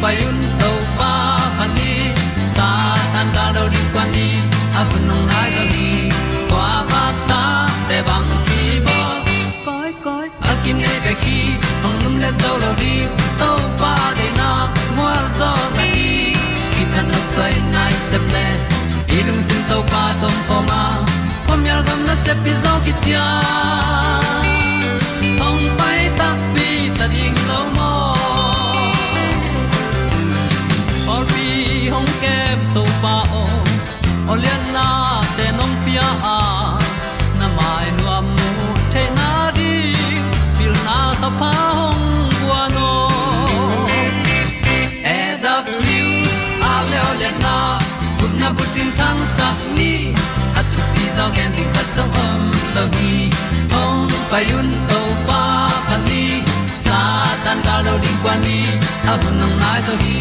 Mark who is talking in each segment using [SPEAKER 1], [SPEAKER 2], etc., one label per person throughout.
[SPEAKER 1] hong pai un to pa pa ni. Sa tan da do di kwan ni a bu nong nai zo ni kwa ba ta te bang ki bo koi koi a kim nei be ki hong lum le zo lo di to pa de na mo zo ta ni ki tan no sai nai se ple ilung sin to pa tom ko ma. Pom yal gam na se pi zo ki À, a na mai nu am mu te na di pil na ta pa hong bua no e W, a le na kun na bu tin tan sa ni. At tu pi zo gen di khat zo om lo gi hong un to pa pa ni. Sa tan ga do di kwa ni. A bu nang mai zo gi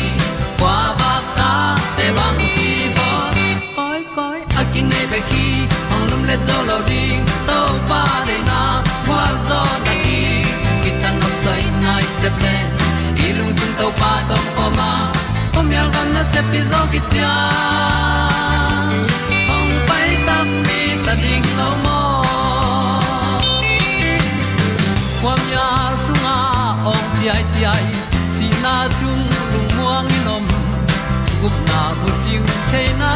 [SPEAKER 1] kwa ba ta te bang ki bo koi koi a kin nei ki le zo lo di to pa de na kwa zo ta ki ki tan nok sai nai se ple lung sun to pa tom pa ma. Pom yal gam na se pi zo ki tia ong pai ta mi ta ding lo mo kwam ya sunga ong ti ai ti ai si na chung lung muang ni nom gup na bu ting the na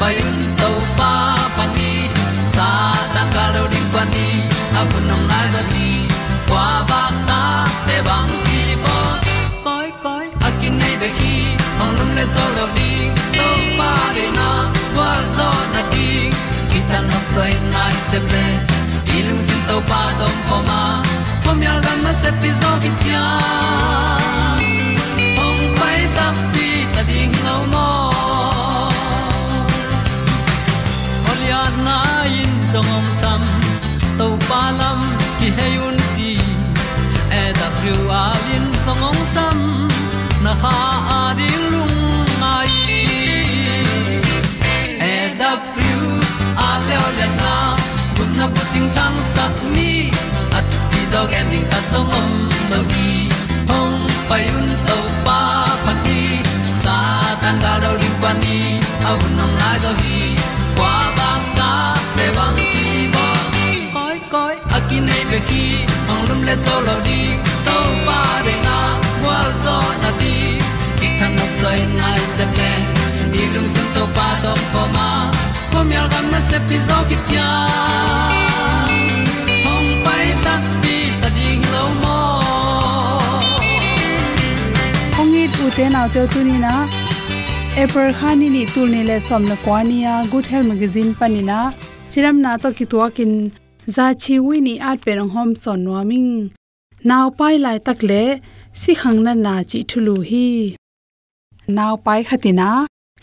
[SPEAKER 1] ong pai un to pa pa ni sa tan ga lo ding pa ni a bu nong lai za ni kwa ba ta te bang ki bo koi koi a kin nei be ki ong lum le zo lo di to pa de na kwa zo na di ki tan nok sai nai se ple ilung sin to pa dom ko ma. Pom yal gam na se pi zo ki tia ong song om sam to pa lam ki hay un ti e da thru a lin song om sam na ha a di lung mai. E da thru a le o le na kun na ko ting tang sat ni at ti dog ending ta song om no gi hong pai un to pa pa ti sa tan ga do ri pa ni au nong lai do gi akin khi be ki ong lum le đi lo di to pa de na wa zo na di ki kan nok sai nai se ple ni lung sun to pa do pa ma ko myal gam na se pi zo ki tia hong pai ta pi ta ding lo mo
[SPEAKER 2] ong it u te naw te tu ni na eper khani ni tul ni le som na kwania good health magazine panina chiram na to ki kin za chi wi ni at pe rong hom son no ming naw pai lai tak le, si khang na na chi thulu hi. Naw pai khatina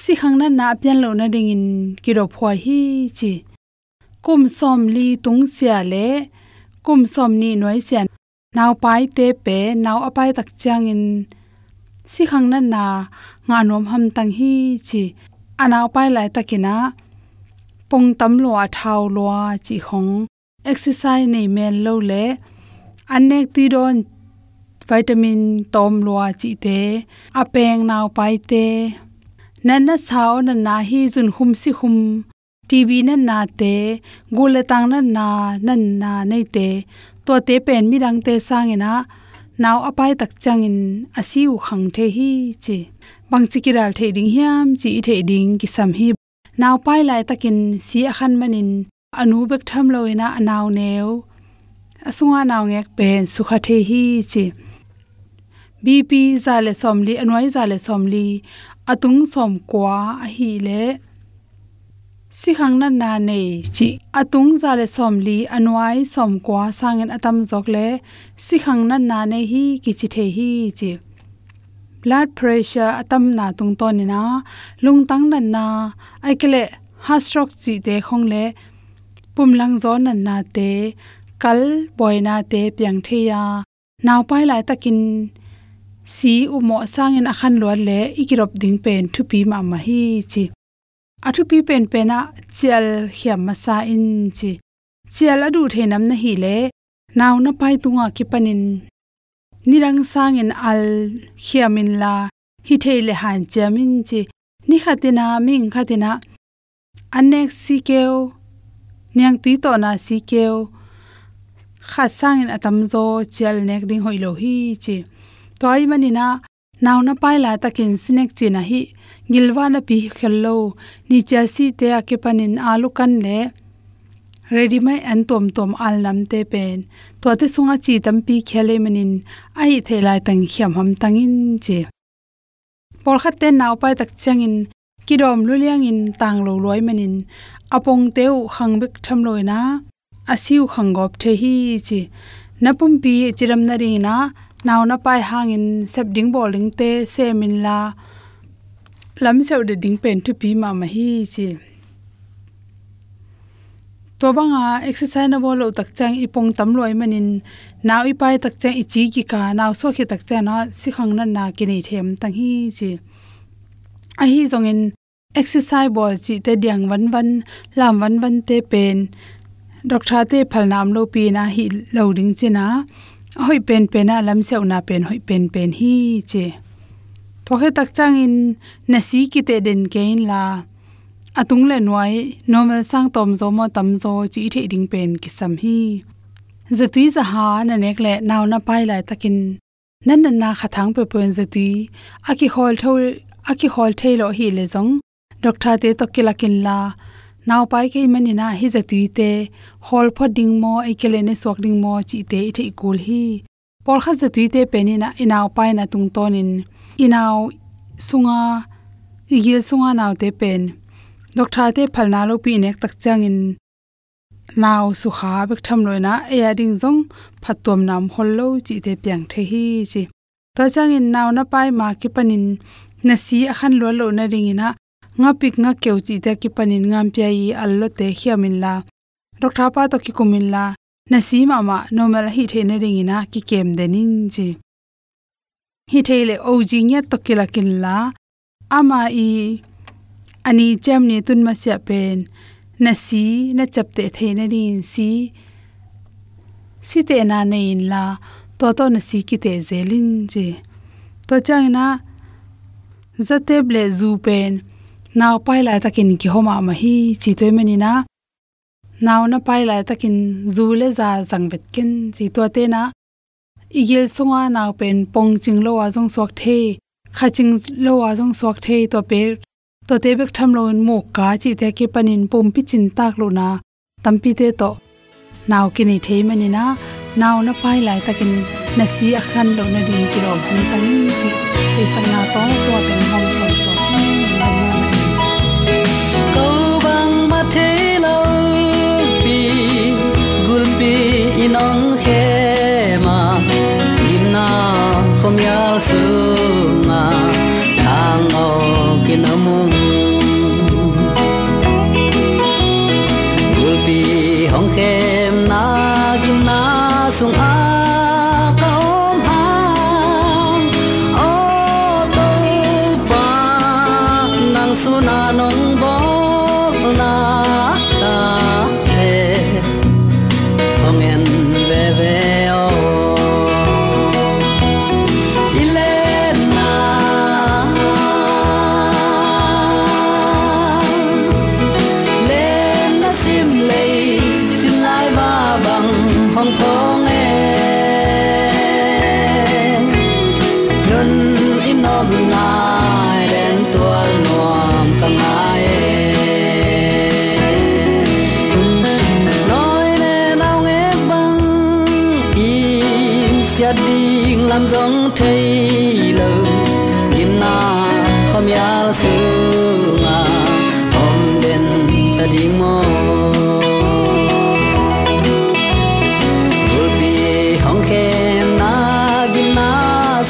[SPEAKER 2] si khang na na pian lo na ding in ki ro phwa hi chi. Kum som li tung sia le, kum som ni noi sia. Naw pai te pe, naw apai tak chang in. Si khang na na, nga nom ham tang hi chi. Anaw pai lai takina pong tam lo a thau lo chi khong exercise nei men lo le anek ti don vitamin tom lo chi te apeng naw pai te nan na sao na na hi jun hum si hum tv na na te gule tang na na nan na nei te to te pen mi rang te sangena naw apai tak changin asiu khang the hi chi bang chikiral the ding hiam chi the ding ki sam hi naw pai lai takin si a khan manin anu bek tham loina anaw new asunga naw ngek pen sukha the hi chi bp zale somli anwai zale somli, atung som kwa a hi le si khang na na nei chi atung zale somli anwai som kwa sangen atam jok le si khang na na nei hi ki chi the hi chi blood pressure atam na tung to ni na. Lung tang na na ai kele heart stroke chi te khong le pum lang zo na na te, kal boina te piang theya naw pai lai takin si u mo sangin akhan lo le ikirop ding pen thu pi ma ma hi chi. Athu pi pen pena chel hiam ma sa in chi. Chel adu the nam na hi le, naw na pai tunga ki panin. Nirang sangin al hiamin la, hi theile han chamin chi. Ni khatina ming khatina anek sikeo niang tui to na si keo. Kha sangin atam zo chel nek ding hoilo hi, chi. Toy manina naw na pai la takin sinek chi na hi. Gilwa na pi khello ni cha si te a ke panin alu kan le. Ready mai an tom tom al nam te pen. To te sunga chi tam pi khele manin ai thelai tang hiam ham tangin che por khat te naw pai tak changin kidom luliang in tang lo loi manin apong teu khangbek thamloi na. Asiu khangop the hi chi. Napum pi chiram na ring na. Naw na pai hangin sep ding bowling te semin la. Lam seu de ding pen tu pi ma ma hi chi. To banga exercise na bolo tak chang ipong tam loi manin naw i pai tak chang ichi ki ka. Naw so khi tak chang na si khang na na ki nei them tang hi chi. A hi zong in exercise ball chi te diang wan wan lam wan wan te pen. Doctor te phal nam lo pi na hi loading china hoi pen pen a lam seu na pen, hoi pen pen hi che to he tak chang in, na si ki te den kein la. Atung le noi normal sang tom zo mo tam zo chi the ding pen ki sam hi. Zatui za ha na nek le naw na pai lai takin. Nan nan na khathang pe pen zatui aki hol tho aki hol thailo hi le zong doctor te to kilakin la naw pai ke mani na hi zatui te hol pho ding mo ai kele ne sok ding mo chi te i the hi. Por kha zatui te pe na inaw pai na tung tonin inaw sunga igil sunga naw te pen doctor te phalna lo pi nek tak changin naw su kha bek tham loina e ading jong phatom nam hollo chi te pyang the hi chi. To changin naw na pai ma ki panin na si akhan lo lo na ringina nga pik nga keu chi te ki panin ngam pya yi allo te hiamin la. Rok tha pa to ki kumin la. Na si ma ma normal hi the ne ring ina ki kem de denin ji hi the le o ji nya to ki la kin la. Ama i, ani chem ni tun ma sia pen. Na si, na chap te the ne rin si. Si te na ne in la. To to na si ki te zelin ji to chang na zate ble zu pen naw pai lai takin ki homa ma hi chi toy mani na naw na pai lai takin zu le za zang vet ken chi to te na igil sunga naw pen pong ching lo wa jong sok the kha ching lo wa jong sok the to pe to te bek tham lo mo ka chi te ke panin pom pi chin tak lo na tampi te to. Naw ki ni the mani na naw na pai lai takin na si akhan lo na din ki ro hum tang chi te sang na to to ten hom
[SPEAKER 3] nong he ma gim na khom yal su nga thang o kinamung gul pi hong khem na gim na sung a Hãy subscribe cho kênh Ghiền Mì Gõ Để không bỏ lỡ na
[SPEAKER 1] video hấp dẫn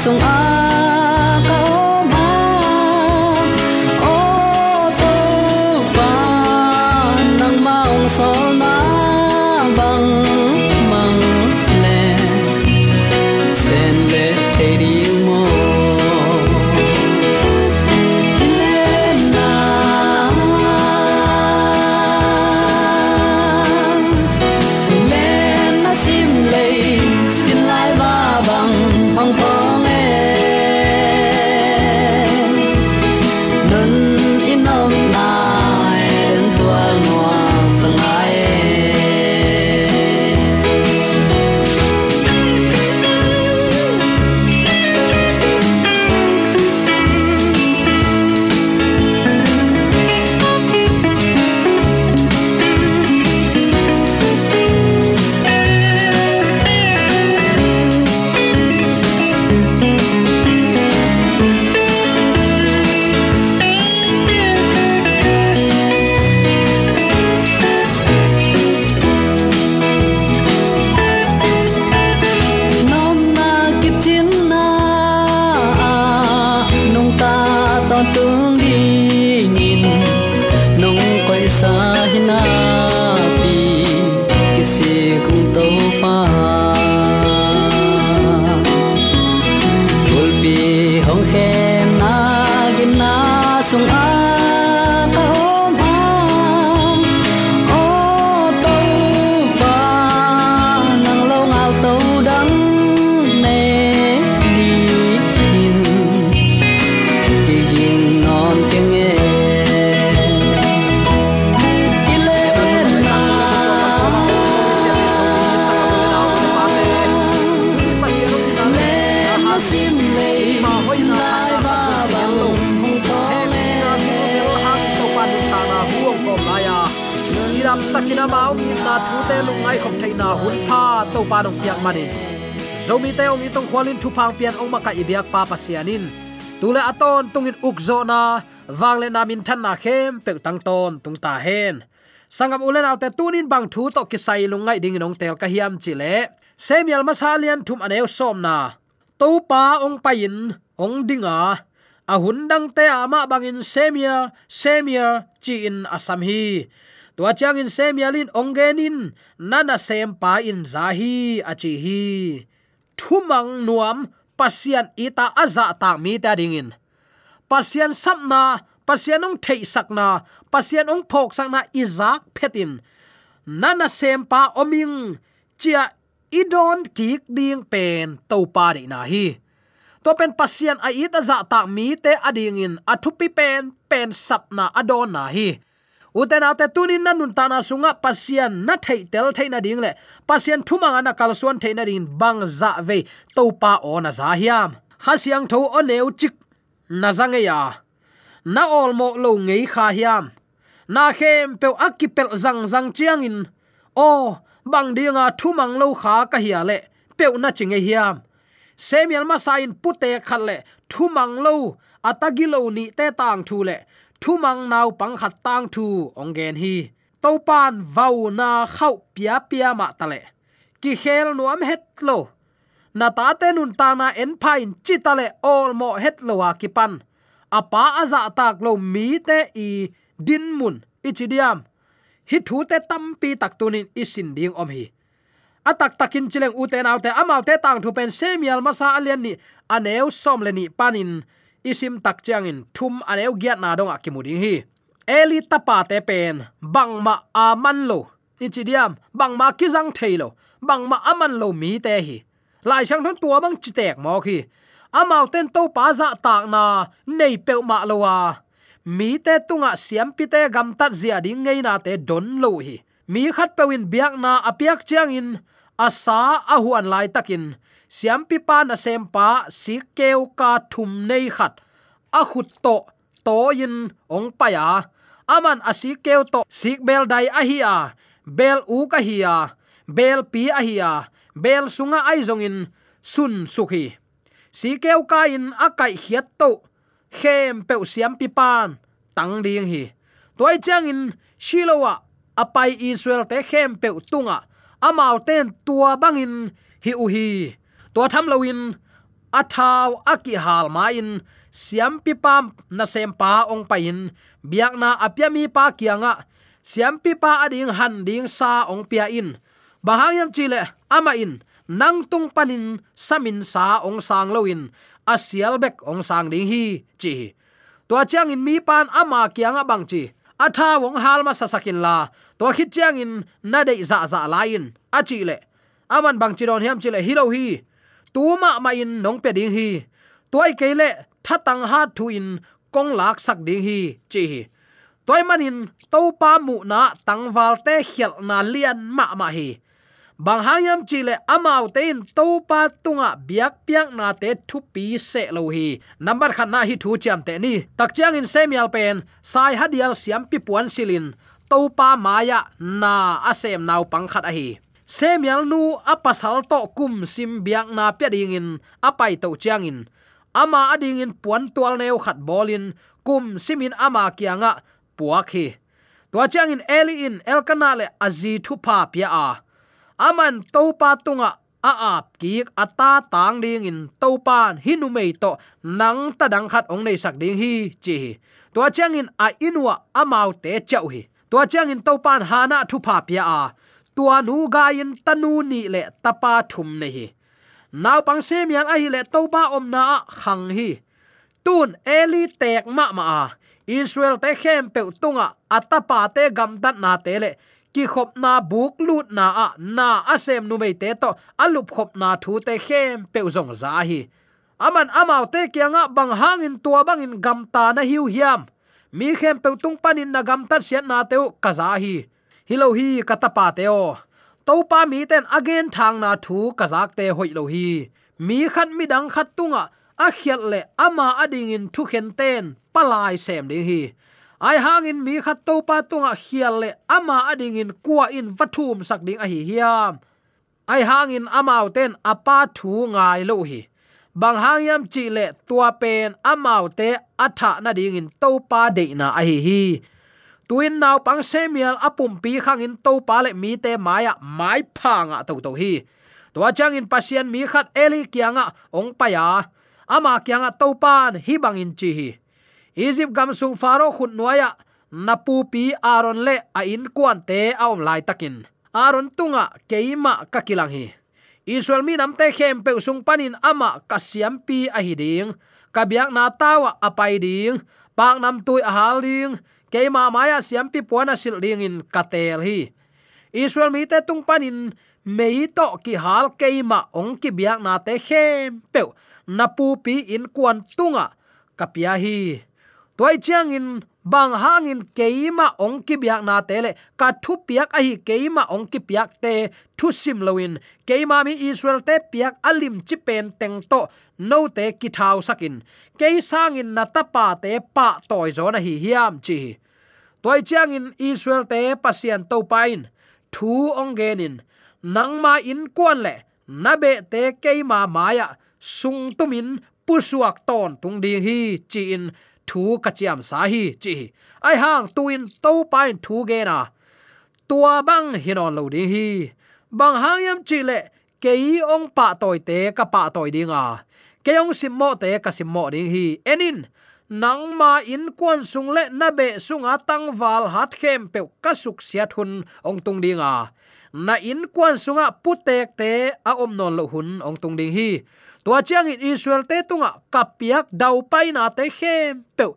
[SPEAKER 1] sung a pa
[SPEAKER 4] dong mani zomi te ong itong khwalin thu pian ong maka ibyak pa pasianin. Tule aton tungin ukzo na wangle na min than na khem pe tang ton tung ta hen. Sangam ulen autte tunin bang thu to kisai lungai ding nong tel ka hiam chile semial masalian thum aneu som na. To pa ong pain ong dinga. Ahundang te ama bangin semia semia chi in asam hi tua chang in semialin ongenin, nana sem pa in zahi, achi hi. Thumang nuam, pasian ita aza ta mi ta dingin pasian sapna pasian ong thei sakna pasian ong phok sakna izak phetin nana sem pa oming, chia idon kik ding pen to pa de na hi. To pen pasian a ita za ta mi te ading in athupi pen pen sapna adon na hi uten ate tunin na nun tana sunga pasian na thei tel thei na ding le. Pasian thumanga na kalsuan thei na ding, bang za ve to pa o na za hiam. Khasiang tho o neu chik, na zange ya. Na ol mo lo ngei kha hiam. Na khem pe akipel zang zang chiang in. O, bang dinga thumang lo kha ka hia le pe na chinge hiam. Semial ma sain pute khat le, thumang lo, atagilo ni te tang thu le thu mang nau pang khat tang thu ongen hi. Topan vau na khau pia pia ma tale ki khel nuam het lo. Na ta te nun ta na en phain chi tale all mo het lo wa ki pan. Apa aza tak lo mi te i din mun ichidiam hi thu te tampi tak tunin isin ding om hi. Atak takin chileng uten autte amau te tang thu pen semial masa alian ni aneu som le ni panin isim tak changin thum aneu giat na dong ah kimuding hi. Eli tapa te pen bangma aman lo. Ichidiam bangma kizang thailo bangma aman lo. Mi te hi. Lai sang thon tua bang chitek mo khi amau ten to pa za tak na, nei pe ma lo wa mi te tunga ah siam pi te gam tat zia ding ngei na te don lo hi. Mi khat pewin biak na apiak chiang in asa ahuan lai takin siam pi pa na sem pa si keu ka thum nei khat. A khut to to in ong pa ya aman asi keu to, sik bel dai a hi a. Bel u ka hi a. Bel pi a hi a. Bel sunga ai zong in sun sukhi si keu ka in akai hiat to. Khem pe siam pi pan tang ding hi. Toy chang in shilowa apai israel te khem pe tunga. Amau ten tua bangin hi uhi hi to tham loin a aki hal ma in siam pi pam na sem pa ong pa in biak na apya mi pa kianga siam pi pa ading han ding sa ong pia in bahayam chile ama in nang tung panin samin sa ong sang loin asial bek ong sang ding hi, chi to chang in mi pan ama kianga bang chi atha wong hal ma sasakin la to khit chang in na dei za za lain a chi le aman bang chi don hiam chi le hi lo hi tuma ma in nong pe ding hi. Toy kele thatang ha thu in kong lak sak ding hi, chi hi. Toy manin to pa mu na tangwal te khial na lian ma ma hi. Bang hayam chile amau tein to pa tunga biak piak na te thu pi se lo hi. Number khan na hi thu cham te ni. Tak chiang in semial pen sai hadial siam pi puan silin. To pa maya na asem nau pang khat a hi semial nu apasal to kum sim biak na pya ding in, apai to chiang in. Ama ading in puan tual neu khat bolin kum simin ama kianga puak hi. Tua chiang in eli in elkana le azi thu pa pya a. Aman topa tunga, a ap ki ata tang ding in topan hinu mei to, nang ta dang khat ong nei sak ding hi, chi tua chiang in a inwa amau te chau hi. Tua chiang in topan hana thu pa pya a tua nu ga in tanu ni le tapa thum nei hi. Naw pang sem yan a hi le ba om na khang hi. Tun eli tek ma ma a. Israel te khem pe tunga atapa te gam dat na te le. Ki khop na buk lut na a, na asem nu mei te to alup khop na thu te khem pe zong za hi. Aman amau te kianga bang hangin tua bangin gam ta na hiu hiam. Mi khem pe tung panin na gam tat sian na teu kaza hi hilo hi katapa teo to pa mi ten again thang na thu kazak te hoi lo hi. Mi khat mi dang khat tunga, a khiat le ama ading in thu khen ten, palai sem ding hi. Ai hang in mi khat to pa tunga khial le ama ading in kwa in vathum sak ding a hi hiam. Ai hang in amau ten apa thu ngai lo hi. Bang yam chi le tua pen amau te atha na ding in to pa de na a hi hi tuin naw pang semial apum pi khang in to pa le mi te maya mai phanga to to hi. To chang in pasian mi khat eli kianga ong pa ya. Ama kyanga to pan hi bằng in chi hi. Egypt gam sung faro khut nuaya napu pi aron le a in kwan te aom lai takin. Aron tunga keima kakilang hi. Israel mi namte khem pe sung panin ama kasiam pi a hiding kabiak na tawa apai ding. Pak nam tui a haling keima maya siam pi puana sil ding in katel hi. Israel mi te tung panin mei to ki hal keima ong ki biak na te hem pe napu pi in kwan tunga. Kapia hi. Toy chiang in bang hangin keima ong ki biak na tele. Ka thu piak a hi keima ong ki piak te thu sim loin keima mi israel te piak alim chi pen teng to. No te ki thau sakin. Ke sangin na tapa te pa toy zo na hi hiam chi. Toy chiang in israel te pasian to pain thu ong genin nang ma in kwan le. Na be te keima maya. Sung tumin pusuak ton tung ding hi chi in thu cá chiam sa hi chi ai hang tuin to pain thu ge na tua bang hinon lo ding hi bang yam chi le, kei ong pa toy te ka pa toy ding a keong sim mo te ka sim mo ding hi enin, nang ma in kwan sung le na be sung a tang wal hat khem pe ka suk sia hun ong tung ding a na in kwan sunga putek te a om non lo hun ong tung ding hi tua chiang in israel te tunga, kapiak dau pai na te khem pe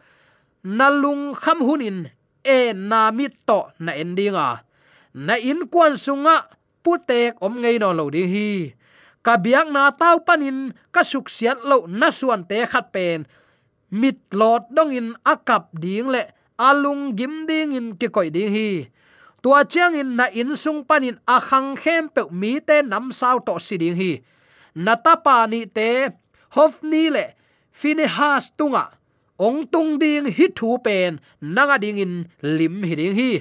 [SPEAKER 4] nalung kham hunin e na mit to na endinga na in kwan sunga putek om ngei no lo ding hi. Kabiak na tau panin, ka suk siat lo na suan te khat pen. Mit lot dong in akap ding le alung gim ding in ki koi ding hi. Tua chiang in na in sung panin, a khang khem pe mi te nam sao to si ding hi natapa ni te, hofni le finehas tunga, ong tung ding hi thu pen, nanga ding in lim hi ding hi.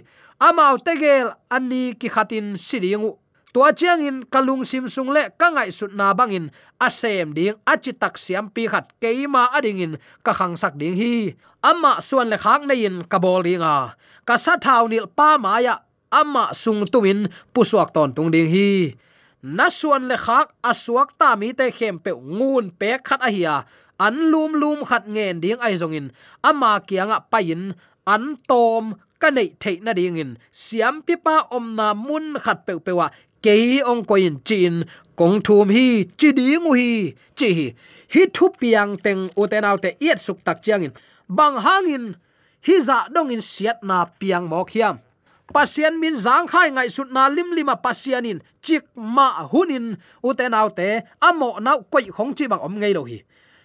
[SPEAKER 4] Amau tegel ani ki khatin siringu. Tua chiang in kalung sim sung le ka ngai sut na bangin asem ding achi tak siam pi khat keima ading in ka khang sak ding hi. Ama suan le khak nei in ka bol ringa. Ka sa thau nil pa maya ama sung tumin, pusuak ton tung ding hi na suan le khak asuak ta mi te khem pe ngun pe khat a hiya an lum lum khat ngen ding ai zongin ama kianga payin an tom ka nei thei na ding in. Siam pi pa om na mun khat pe pe wa. Ke ong ko in chin, kong thum hi, chi ding hi, chi hi. Hi thu piang teng uten te te yet suk tak chiang in. Bang hangin hi za dong in siat na piang mok khiam pasian min zang khai ngai sut na lim lima pasianin chik ma hunin uten autte amo nau koi khong chi bang om ngei lo hi.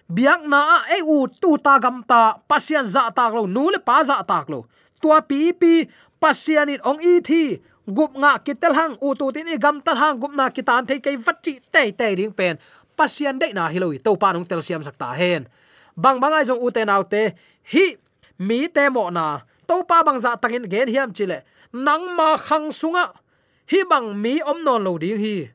[SPEAKER 4] Biak na e u tu ta gam ta pasian za tak lo, nu le pa za tak lo. Tua pi pi pasianin ong i thi, gup nga kitel hang, u tu tin i gam tal hang, gup na kitan thei kai vachi te te ding pen. Pasian de na hiloi to pa nong tel siam sakta hen. Bang bangai jong u te te, hi, mi te mo na to pa bang za tangin gen hiam chile. Nang ma khang sunga. Hi bang mi om non lo ding hi.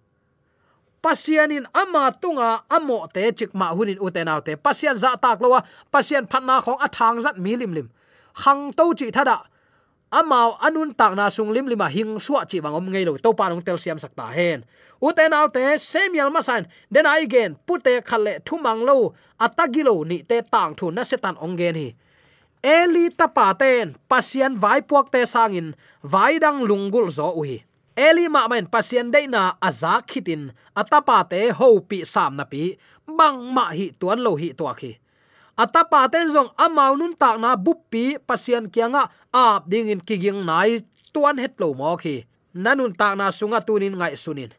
[SPEAKER 4] Pasianin ama tunga amo te chik ma hunin uten te pasian za tak lowa pasian phanna khong athang zat mi lim lim. Khang to chi thada amao anun tak na sung lim lima hing suwa chi bang om ngei lo. To pa nong tel siam sakta hen. Uten autte semial masan den ai gen pute khale thumang lo. Atagilo ni te tang thu na setan ong gen hi eli tapaten, pasien vai puak te sangin, vai dang lungul zo uhi. Eli ma men pasien de na azak khitin atapa te ho pi sam na pi, bang ma hi tuan lo hi to khi. Atapa ten zong amau nun tak na buppi pasien kianga ap ding in kiging nai tuan het lo mo khi. Nanun tak na sunga tunin ngai sunin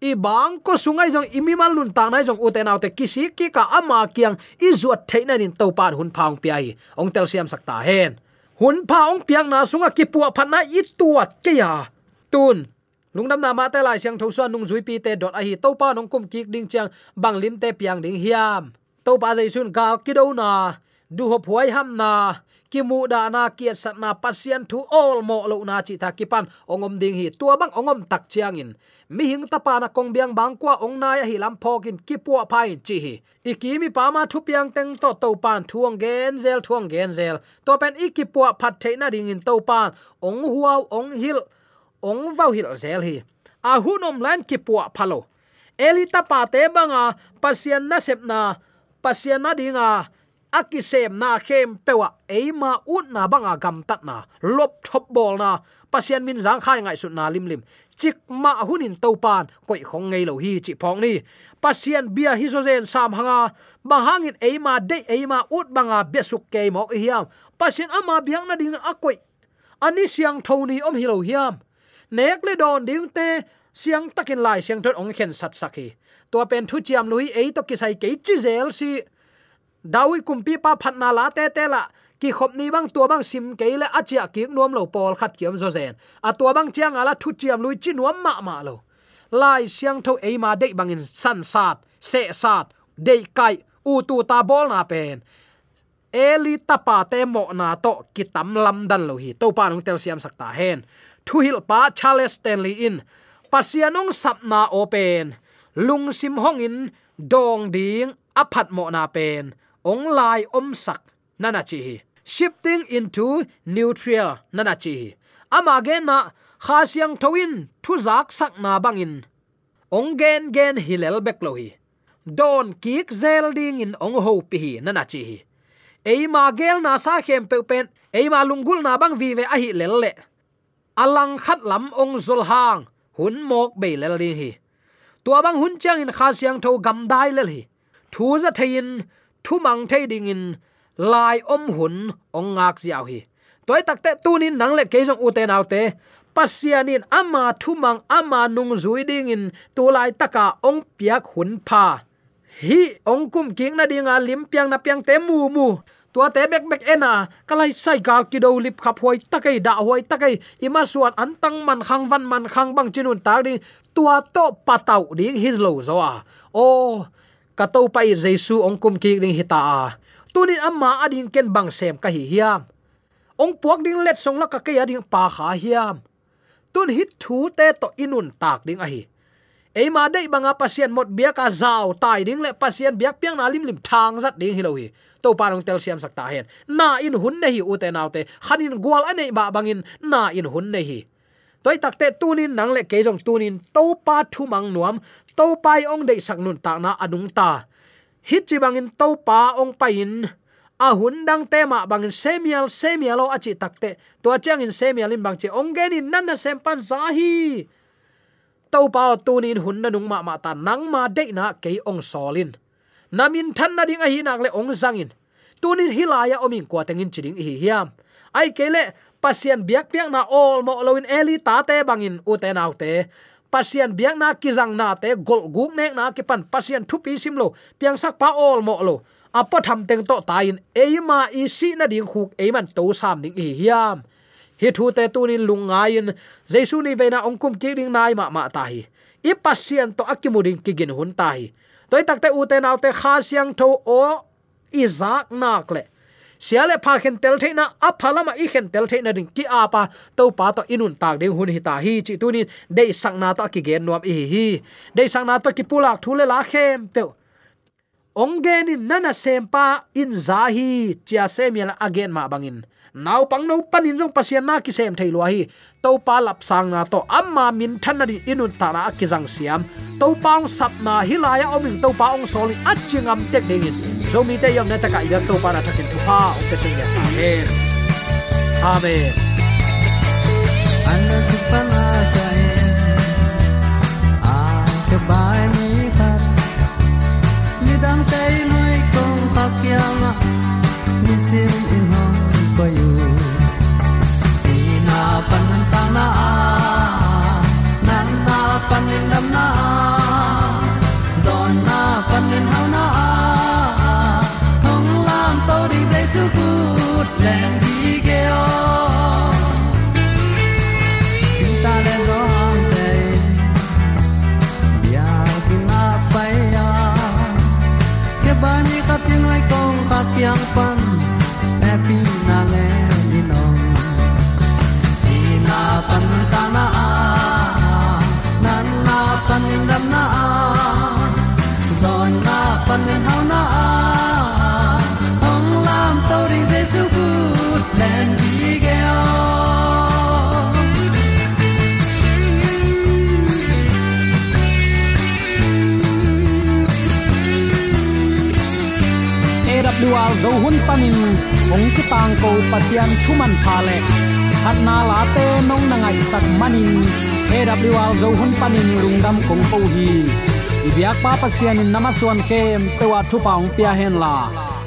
[SPEAKER 4] i bang ko sungai jong imimal nun ta nai jong uten autte kisi ki ka ama kiang i zuat theina nin to pan hun phang pi ai ong tel siam sakta hen. Hun pha ong piang na sunga ki pu phan na i tuat ke ya. Tun lungnam na ma te lai siang thosa nung zui pi te dot a hi to pa nong kum kik ding chang bang lim te piang ding hiam. To pa jai sun gal ki do na. Du ho phuai ham na kimu da na ki sat na pasien thu all mo lo na chi ta kipan ongom ding hi tua bang ongom tak chiang in. Mi hing ta pa na kong biang bang kwa ong na ya hi lam phokin kipua pa in chi hi. Ikimi pa ma thu piang teng to to pan thuang gen zel thuang gen zel. To pen ikipu phat the na ding in to pan. Ong huaw, ong hil, ong vau hil zel hi. A hunom lan kipua pu phalo elita pa te banga pasien na sep na pasian na dinga akisem na khem pewa eima ut na banga gam tat na, lop thop bol na. Pasian min zang khai ngai sut na lim lim. Chik ma hunin to pan, koi khong ngei lo hi chi phong ni. Pasian bia hi zo zen sam hanga. Ba hangin eima, de eima ut banga besuk ke mok hiam. Pasian ama biang na ding a koi. Ani siang thoni om hi lo hiam. Nek le don ding te, siang takin lai siang thot ong khen sat sakhi to pen thu chiam lui, ei to kisai ke chi zel si dawi kumpi pa phatna la te te la. Ki khop ni bang tua bang sim ke le achia ki nuam lo pol khat kiam zo zen. A tua bang chiang ala thu chiam lui chi nuam ma ma lo. Lai siang tho ei ma de bang in san sat se sat de kai, u tu ta bol na pen. Eli tapa te mo na to kitam lam dan lo hi. To pa nong tel siam sakta hen. Thu hil pa charles stanley in. Pasianong sapna open lung sim hong in, dong ding aphat mo na pen ong lai om sak nana chi hi. Shifting into neutral nana chi ama ge na kha siang thoin thu zak sak na bangin. Ong gen gen hilel bek lo hi. Don kik zel ding in ong ho pi hi nana chi hi. Eima gel na sa khem pe pen, eima lungul na bang vi ve a hi lel le. Alang khat lam ong zul hang, hun mok be lel ding hi. Tua bang hun chang in kha siang tho gam dai lel hi. Thu za thein thu mang thei ding in, lai om hun ong ngak ziaw hi. Toy takte tunin nang le kejong ute naute pasianin ama thumang ama nung zui ding in, tu lai taka ong piak hun pha. Hi, ong kum king na dinga, lim piang na piang te mu mu. Tua te bek bek ena, kalai sai gal ki do lip khap hoi takai, da hoi takai. Ima suan antang man khang van man khang bang chinun ta ding, tua to patau ding his lo zo a. O ka to pai jesu ong kum ki ding hita a. Tunin amma ading ken bang sem ka hi hiam. Ong puak ding let song la ka ke ading pa kha hiam. Tun hit thu te to inun tak ding a hi. Ei ma dei banga pasien mot bia ka zau tai ding le pasien biak piang na lim lim thang zat ding hi lo hi. To parong tel siam sakta hen. Na in hun nei hi u te naw te. Khanin gwal ane ba bangin na in hun nei hi. Toy takte tunin nang le ke jong tunin. To pa thu mang nuam to pai ong dei sak nun ta na adung ta. Hit chi bangin to pa ong pain a hun dang te ma bangin semial semialo achi takte to chang in semial in bang che ong gen in nan na sempan zahi to pa tunin hun na nung ma ma ta nang ma de na ke ong solin namin than na ding a hi nak le ong zangin tunin hilaya omin kwa tengin chiding hi hiam. Ai kele pasian biak piak na all mo loin eli ta te bangin u te nau te pasian biang na kizang na te, gol guk nek na ki pan pasian thu pi sim lo, piang sak pa ol mo lo. Apa tham teng to tain eima i si na ding khuk eiman to sam ding hi hiam. Hi thu te tunin lungain jesu ni veina ongkum ki ding nai ma ma ta hi. I pasian to akimuding kigin hun ta hi. Toy takte u te nau te kha siang tho o izak nak le siale pha khen tel theina a phalama i khen tel theina ding ki apa to pa to inun tak ding hun hi ta hi chi tunin de sang na to ki gen nuam hi hi. De sang na to ki pulak thule la khem pe ongen in nana sempa in zahi chia semial again ma bangin nau pang no panin jong pasian na ki sem thailo hi. To pa lap sang na to amma min than na di inun ta na ki jang siam. To paung sap na hilaya oming to pa ong soli achingam tek dingin zomi te yom na ta ka ida to pa na thakin thupa o sing ya amen. Amen.
[SPEAKER 1] Ana sa a ke bai khat ni dang noi kong yang ni sim in sina si na pan ta na
[SPEAKER 5] hun panin ong ki tang ko pasian thuman phale khat na la te nong na ngai sak manin. AWR zo hun panin lungdam kong ko hi. Ibyak pa pasian in namaswan kem tewa thu paung pia hen la.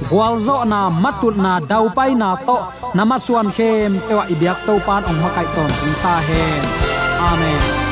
[SPEAKER 5] Gwal zo na, matut na, dau pai na to namaswan kem tewa ibyak to pan ong makai ton ta hen. Amen.